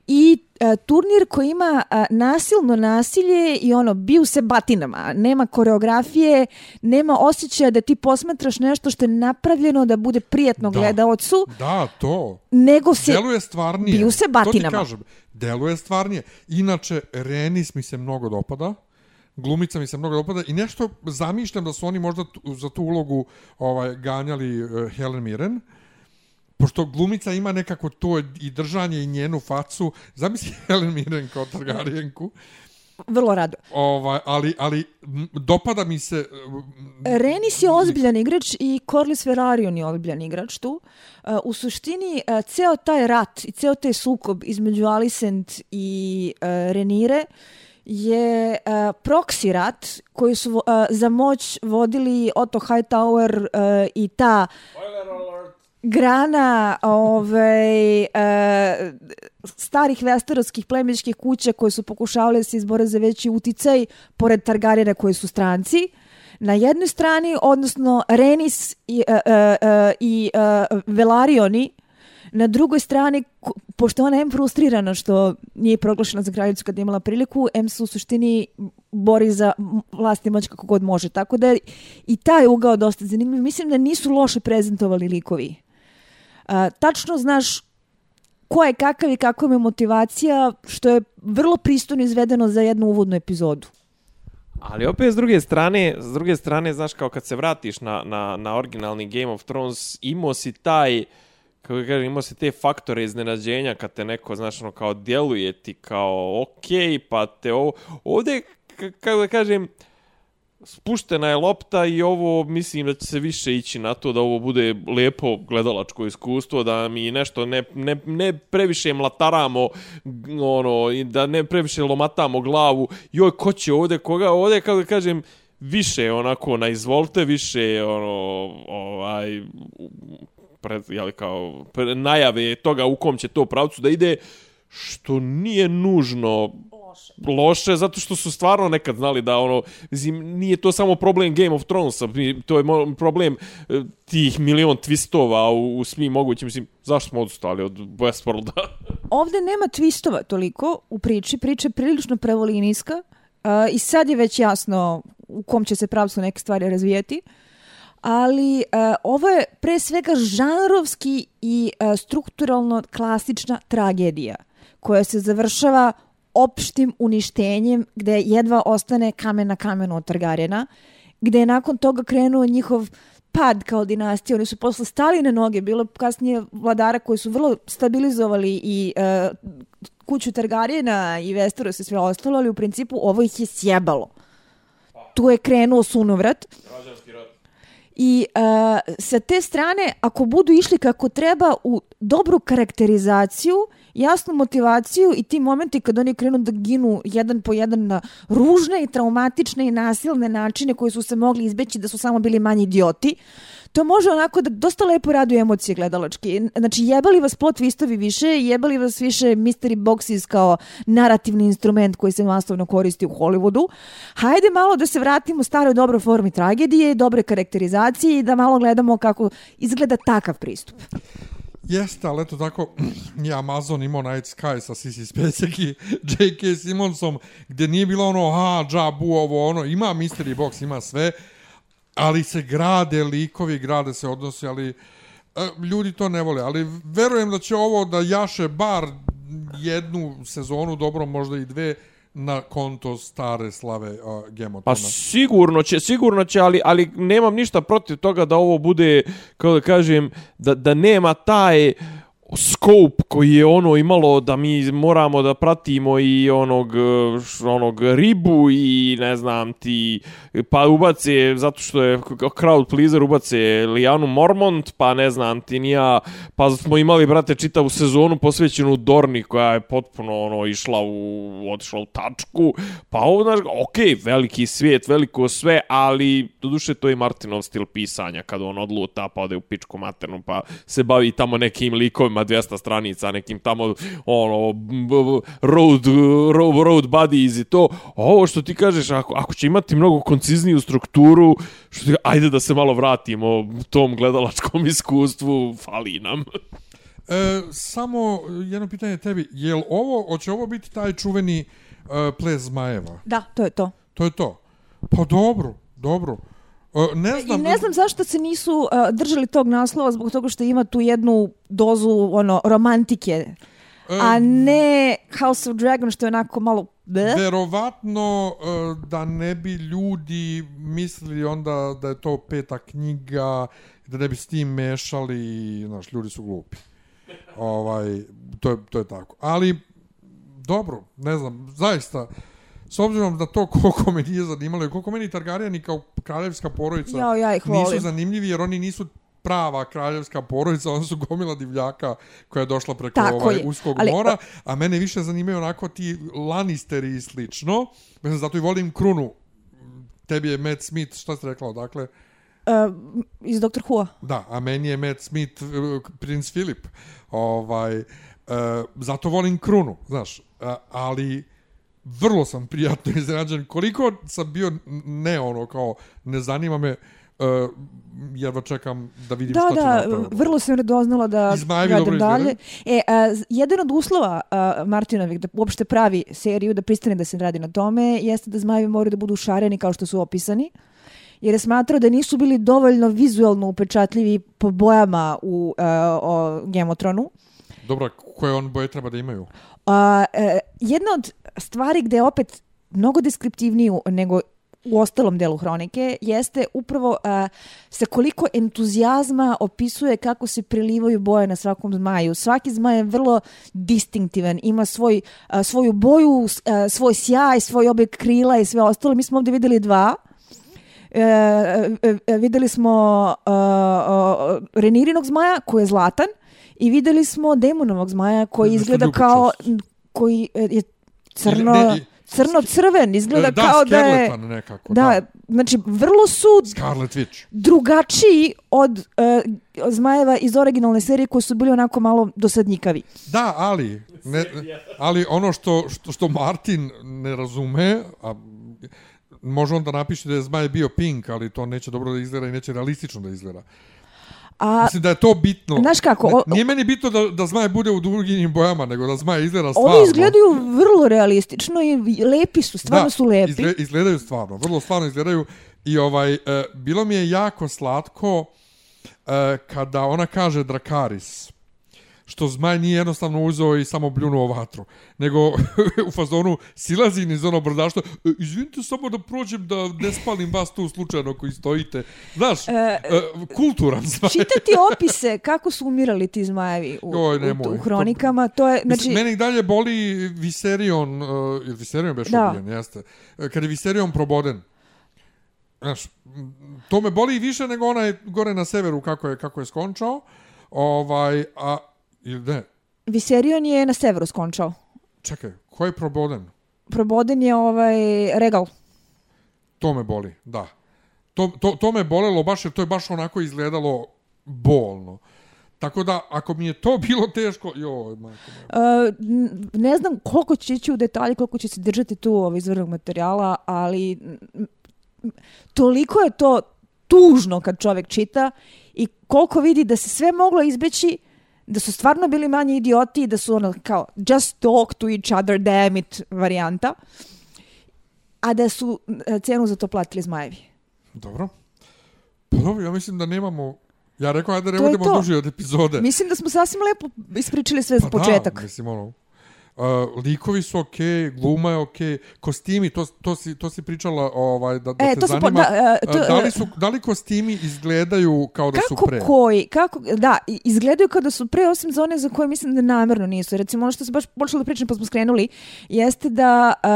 I e, turnir koji ima e, nasilno nasilje i ono, biju se batinama. Nema koreografije, nema osjećaja da ti posmetraš nešto što je napravljeno da bude prijetno da, gledaocu. Da, to. Nego se deluje stvarnije. biju se batinama. To ti kažem, deluje stvarnije. Inače, Renis mi se mnogo dopada glumica mi se mnogo dopada i nešto zamišljam da su oni možda za tu ulogu ovaj ganjali uh, Helen Mirren pošto glumica ima nekako to i držanje i njenu facu zamisli Helen Mirren kao Targaryenku vrlo rado. Ovaj, ali, ali dopada mi se... Renis je ozbiljan igrač i Corlys Velaryon je ozbiljan igrač tu. Uh, u suštini, uh, ceo taj rat i ceo taj sukob između Alicent i uh, Renire uh, je uh, proxy rat koji su uh, za moć vodili Otto Hightower uh, i ta grana ovaj, uh, starih vesterovskih plemičkih kuća koje su pokušavali se izbore za veći uticaj pored Targaryena koji su stranci. Na jednoj strani, odnosno Renis i, uh, uh, uh, i uh, Velarioni Na drugoj strani, pošto ona je frustrirana što nije proglašena za kraljicu kad je imala priliku, M se u suštini bori za vlast i moć kako god može. Tako da i taj ugao dosta zanimljiv. Mislim da nisu loše prezentovali likovi. A, tačno znaš ko je kakav i kakva je motivacija, što je vrlo pristojno izvedeno za jednu uvodnu epizodu. Ali opet s druge strane, s druge strane, znaš, kao kad se vratiš na, na, na originalni Game of Thrones, imao si taj... Uh, kako kažem, imao se te faktore iznenađenja kad te neko, znaš, ono, kao djeluje ti kao, okej, okay, pa te ovo, ovdje, kako da kažem, spuštena je lopta i ovo, mislim da će se više ići na to da ovo bude lijepo gledalačko iskustvo, da mi nešto ne, ne, ne previše mlataramo, ono, i da ne previše lomatamo glavu, joj, ko će ovdje, koga, ovdje, kako da kažem, više onako na izvolte, više ono, ovaj, pred, jeli, kao, pred najave toga u kom će to pravcu da ide, što nije nužno loše zato što su stvarno nekad znali da ono mislim nije to samo problem Game of Thronesa to je problem e, tih milion twistova u, u svim mogućim mislim zašto smo odustali od Westworlda Ovde nema twistova toliko u priči. Priča je prilično prevolinijska uh, i sad je već jasno u kom će se pravcu neke stvari razvijeti. Ali uh, ovo je pre svega žanrovski i uh, strukturalno klasična tragedija koja se završava opštim uništenjem gde jedva ostane kamen na kamenu od Targarjena, gde je nakon toga krenuo njihov pad kao dinastija. Oni su posle stali na noge. Bilo kasnije vladara koji su vrlo stabilizovali i uh, kuću Targarjena i Westeros i sve ostalo, ali u principu ovo ih je sjebalo. Tu je krenuo sunovrat. I uh, sa te strane, ako budu išli kako treba u dobru karakterizaciju, jasnu motivaciju i ti momenti kad oni krenu da ginu jedan po jedan na ružne i traumatične i nasilne načine koji su se mogli izbeći da su samo bili manji idioti, to može onako da dosta lepo raduje emocije gledalački. Znači, jebali vas plot twistovi više, jebali vas više mystery boxes kao narativni instrument koji se masovno koristi u Hollywoodu. Hajde malo da se vratimo staroj dobroj formi tragedije, dobre karakterizacije i da malo gledamo kako izgleda takav pristup. Jeste, ali eto tako, je Amazon imao Night Sky sa Sissy Spacek i J.K. Simonsom, gdje nije bilo ono, ha, džabu, ovo, ono, ima Mystery Box, ima sve, ali se grade likovi, grade se odnosi, ali e, ljudi to ne vole. Ali verujem da će ovo da jaše bar jednu sezonu, dobro, možda i dve, na konto stare slave uh, Gemotona. Pa sigurno će, sigurno će, ali, ali nemam ništa protiv toga da ovo bude, kao da kažem, da, da nema taj scope koji je ono imalo da mi moramo da pratimo i onog e, onog ribu i ne znam ti pa ubace zato što je crowd pleaser ubace Lianu Mormont pa ne znam ti nija pa smo imali brate čitavu sezonu posvećenu Dorni koja je potpuno ono išla u otišla u tačku pa ovo znaš ok, veliki svijet veliko sve ali doduše to je Martinov stil pisanja kad on odluta pa ode u pičku maternu pa se bavi tamo nekim likovima 200 stranica nekim tamo ono road, road, road buddies i to A ovo što ti kažeš ako, ako će imati mnogo koncizniju strukturu što ti, ajde da se malo vratimo tom gledalačkom iskustvu fali nam E, samo jedno pitanje tebi, je li ovo, hoće ovo biti taj čuveni uh, ples zmajeva? Da, to je to. To je to. Pa dobro, dobro. E, ne znam, I ne znam zašto se nisu uh, držali tog naslova zbog toga što ima tu jednu dozu ono romantike, a ne House of Dragon što je onako malo bleh. Verovatno e, da ne bi ljudi mislili onda da je to peta knjiga, da ne bi s tim mešali, znaš, ljudi su glupi. Ovaj, to, je, to je tako. Ali, dobro, ne znam, zaista, s obzirom da to koliko me nije zanimalo i koliko meni Targaryeni kao kraljevska porodica Jao, ja ih nisu zanimljivi jer oni nisu prava kraljevska porodica, oni su gomila divljaka koja je došla preko Tako ovaj je, uskog ali- mora, a mene više zanimaju onako ti Lannisteri i slično. Zato i volim krunu. Tebi je Matt Smith, šta si rekla, dakle? Uh, iz Dr. Who-a. Da, a meni je Matt Smith, uh, princ Filip. Ovaj, uh, zato volim krunu, znaš. Uh, ali vrlo sam prijatno iznenađen. Koliko sam bio ne ono, kao ne zanima me, uh, jedva čekam da vidim Da, šta će da, napraviti. vrlo sam radoznala da gledam dalje. E, a, jedan od uslova a, Martinovih da uopšte pravi seriju, da pristane da se radi na tome, jeste da zmajevi moraju da budu šareni kao što su opisani. Jer je smatrao da nisu bili dovoljno vizualno upečatljivi po bojama u a, o Gemotronu. Dobro, koje on boje treba da imaju? A, e, jedna od stvari gde je opet mnogo deskriptivniju nego u ostalom delu hronike jeste upravo e, a, sa koliko entuzijazma opisuje kako se prelivaju boje na svakom zmaju. Svaki zmaj je vrlo distinktivan, ima svoj, a, svoju boju, a, e, svoj sjaj, svoj objek krila i sve ostalo. Mi smo ovdje vidjeli dva. E, e, e, videli smo e, e, Renirinog zmaja koji je zlatan i videli smo Demonovog zmaja koji Nešto izgleda kao koji e, je crno, ne, i- crno-crven, izgleda da, kao da je... nekako, Da, da. znači vrlo su Scarlet Witch. drugačiji od uh, zmajeva iz originalne serije koji su bili onako malo dosadnjikavi. Da, ali, ne, ali ono što, što, što Martin ne razume, a može da napiše da je zmaj bio pink, ali to neće dobro da izgleda i neće realistično da izgleda. A Mislim da je to bitno. Znaš kako, o- nije meni bitno da, da zmaj bude u drugim bojama, nego da zmaj izgleda stvarno. ovi izgledaju vrlo realistično i lepi su, stvarno su lepi. Izgle, izgledaju stvarno, vrlo stvarno izgledaju. I ovaj, e, bilo mi je jako slatko e, kada ona kaže Drakaris, što zmaj nije jednostavno uzeo i samo bljunuo vatru, nego u fazonu silazi iz ono brdašto, e, izvinite samo da prođem da ne spalim vas tu slučajno koji stojite. Znaš, e, e, kulturan zmaj. Čitati opise kako su umirali ti zmajevi u, Joj, u, nemoj. u hronikama, to je, Znači, znači, mene i dalje boli Viserion, uh, Viserion beš Da. ubijen, jeste. E, Kad je Viserion proboden. Znaš, to me boli više nego onaj gore na severu kako je, kako je skončao. Ovaj, a, ili ne, Viserion je na severu skončao. čekaj, ko je proboden? Proboden je ovaj Regal. To me boli, da. To, to, to me bolelo baš jer to je baš onako izgledalo bolno. Tako da, ako mi je to bilo teško, joj, majko moja. Uh, ne znam koliko će ići u detalje, koliko će se držati tu ovaj izvornog materijala, ali toliko je to tužno kad čovjek čita i koliko vidi da se sve moglo izbeći, da su stvarno bili manji idioti, da su ono kao just talk to each other, damn it varijanta, a da su e, cenu za to platili zmajevi. Dobro. Pa dobro, ja mislim da nemamo... Ja rekao, ajde ne budemo duži od epizode. Mislim da smo sasvim lepo ispričali sve za Pa početak. Da, mislim, ono, Uh, likovi su okej, okay, gluma je okej, okay, kostimi, to, to, si, to si pričala ovaj, da, da E, te to su po- zanima. da, e, to- Uh, da, li su, da li kostimi izgledaju kao da su kako pre? koji, kako, da, izgledaju kao da su pre, osim za one za koje mislim da namjerno nisu. Recimo, ono što se baš počelo da pričam pa smo skrenuli, jeste da uh,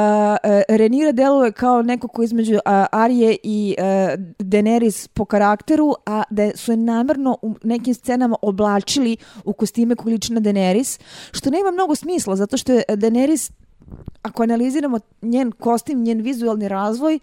uh, Renira deluje kao neko ko između uh, Arije i uh, Daenerys po karakteru, a da su je namjerno u nekim scenama oblačili u kostime koji liči na Daenerys, što nema mnogo smisla, zato što je Daenerys ako analiziramo njen kostim, njen vizualni razvoj, e,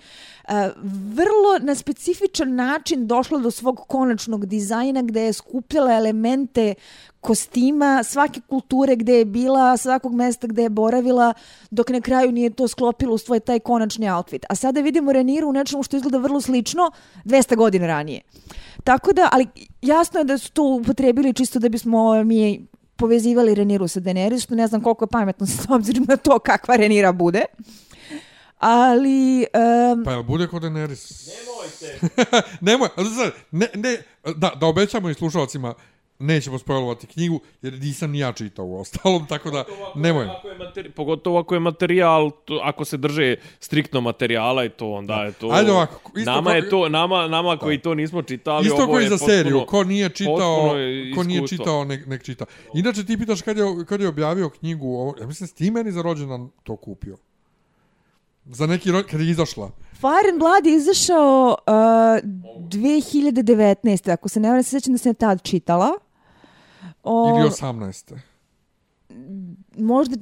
vrlo na specifičan način došla do svog konačnog dizajna gde je skupljala elemente kostima, svake kulture gde je bila, svakog mesta gde je boravila, dok na kraju nije to sklopilo u svoj taj konačni outfit. A sada vidimo Reniru u nečemu što izgleda vrlo slično 200 godina ranije. Tako da, ali jasno je da su to upotrebili čisto da bismo mi povezivali Reniru sa Daenerys, što ne znam koliko je pametno s obzirom na to kakva Renira bude. Ali, um, Pa jel bude kod Daenerys? Nemojte. Nemoj, ne, ne, da, da obećamo i slušalcima, nećemo spojlovati knjigu, jer nisam ni ja čitao u ostalom, tako da, nemoj. Ako je materi, pogotovo ako je materijal, to, ako se drže striktno materijala i to, onda je to... Ajde ovako, isto nama ko- je to, nama, nama koji to nismo čitali, Isto ovo koji je za potpuno- seriju, ko nije čitao, ko nije čitao, nek, nek čita. Inače ti pitaš kad je, kad je objavio knjigu, ovo, ja mislim, ti meni za rođendan to kupio. Za neki ro... kad je izašla. Fire and Blood je izašao uh, 2019. Ako se ne vrame, se sjećam da sam je tad čitala. O, Ili 18. možda,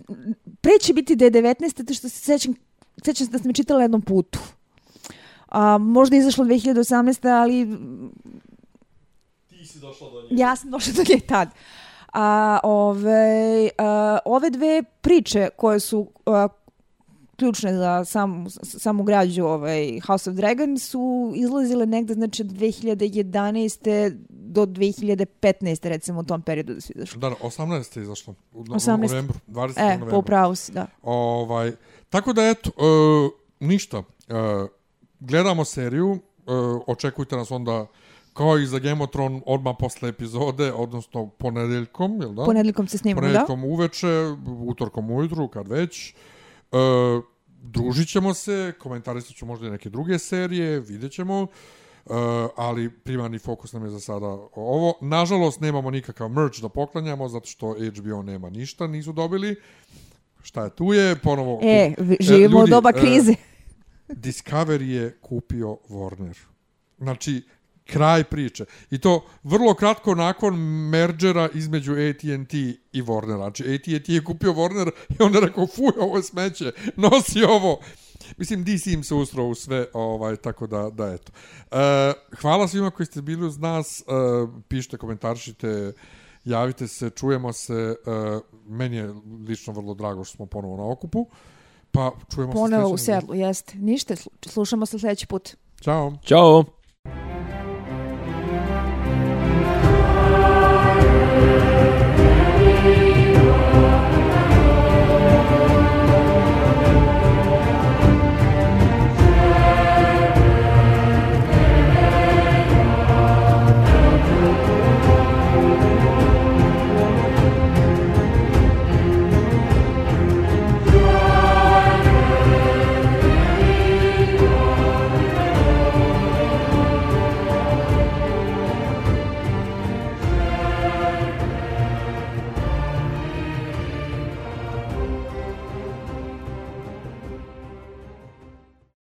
pre će biti da je 19. zato što se sećam, sećam se da sam je čitala jednom putu. A, možda je izašlo 2018. ali Ti si došla do nje. ja sam došla do nje tad. A, ove, a, ove dve priče koje su a, ključne za sam, samu građu ovaj, House of Dragon su izlazile negde znači od 2011. Do 2015. recimo u tom periodu da su izašli. Da, 18. je izašlo. U, 18.. u novembru, 20. E, novembru. po upravu si, da. Ovaj, tako da, eto, uh, ništa. Uh, gledamo seriju, uh, očekujte nas onda kao i za Game of Thrones odmah posle epizode, odnosno ponedeljkom, jel da? Ponedjeljkom se snimamo, da? Ponedjeljkom uveče, utorkom ujutru, kad već. Uh, družit ćemo se, komentarisat ću možda i neke druge serije, vidjet ćemo. Uh, ali primarni fokus nam je za sada ovo. Nažalost, nemamo nikakav merch da poklanjamo, zato što HBO nema ništa, nisu dobili. Šta je tu je? Ponovo... E, v- živimo u ljudi, doba e, krize. Discovery je kupio Warner. Znači, Kraj priče. I to vrlo kratko nakon mergera između AT&T i Warner. Znači, AT&T je kupio Warner i onda rekao, fuj, ovo je smeće, nosi ovo. Mislim, DC im se ustrao u sve, ovaj, tako da, da eto. E, hvala svima koji ste bili uz nas. E, pišite, komentaršite, javite se, čujemo se. E, meni je lično vrlo drago što smo ponovo na okupu. Pa čujemo Ponovo se u sedlu, jeste. Ništa, slušamo se sljedeći put. Ćao. Ćao.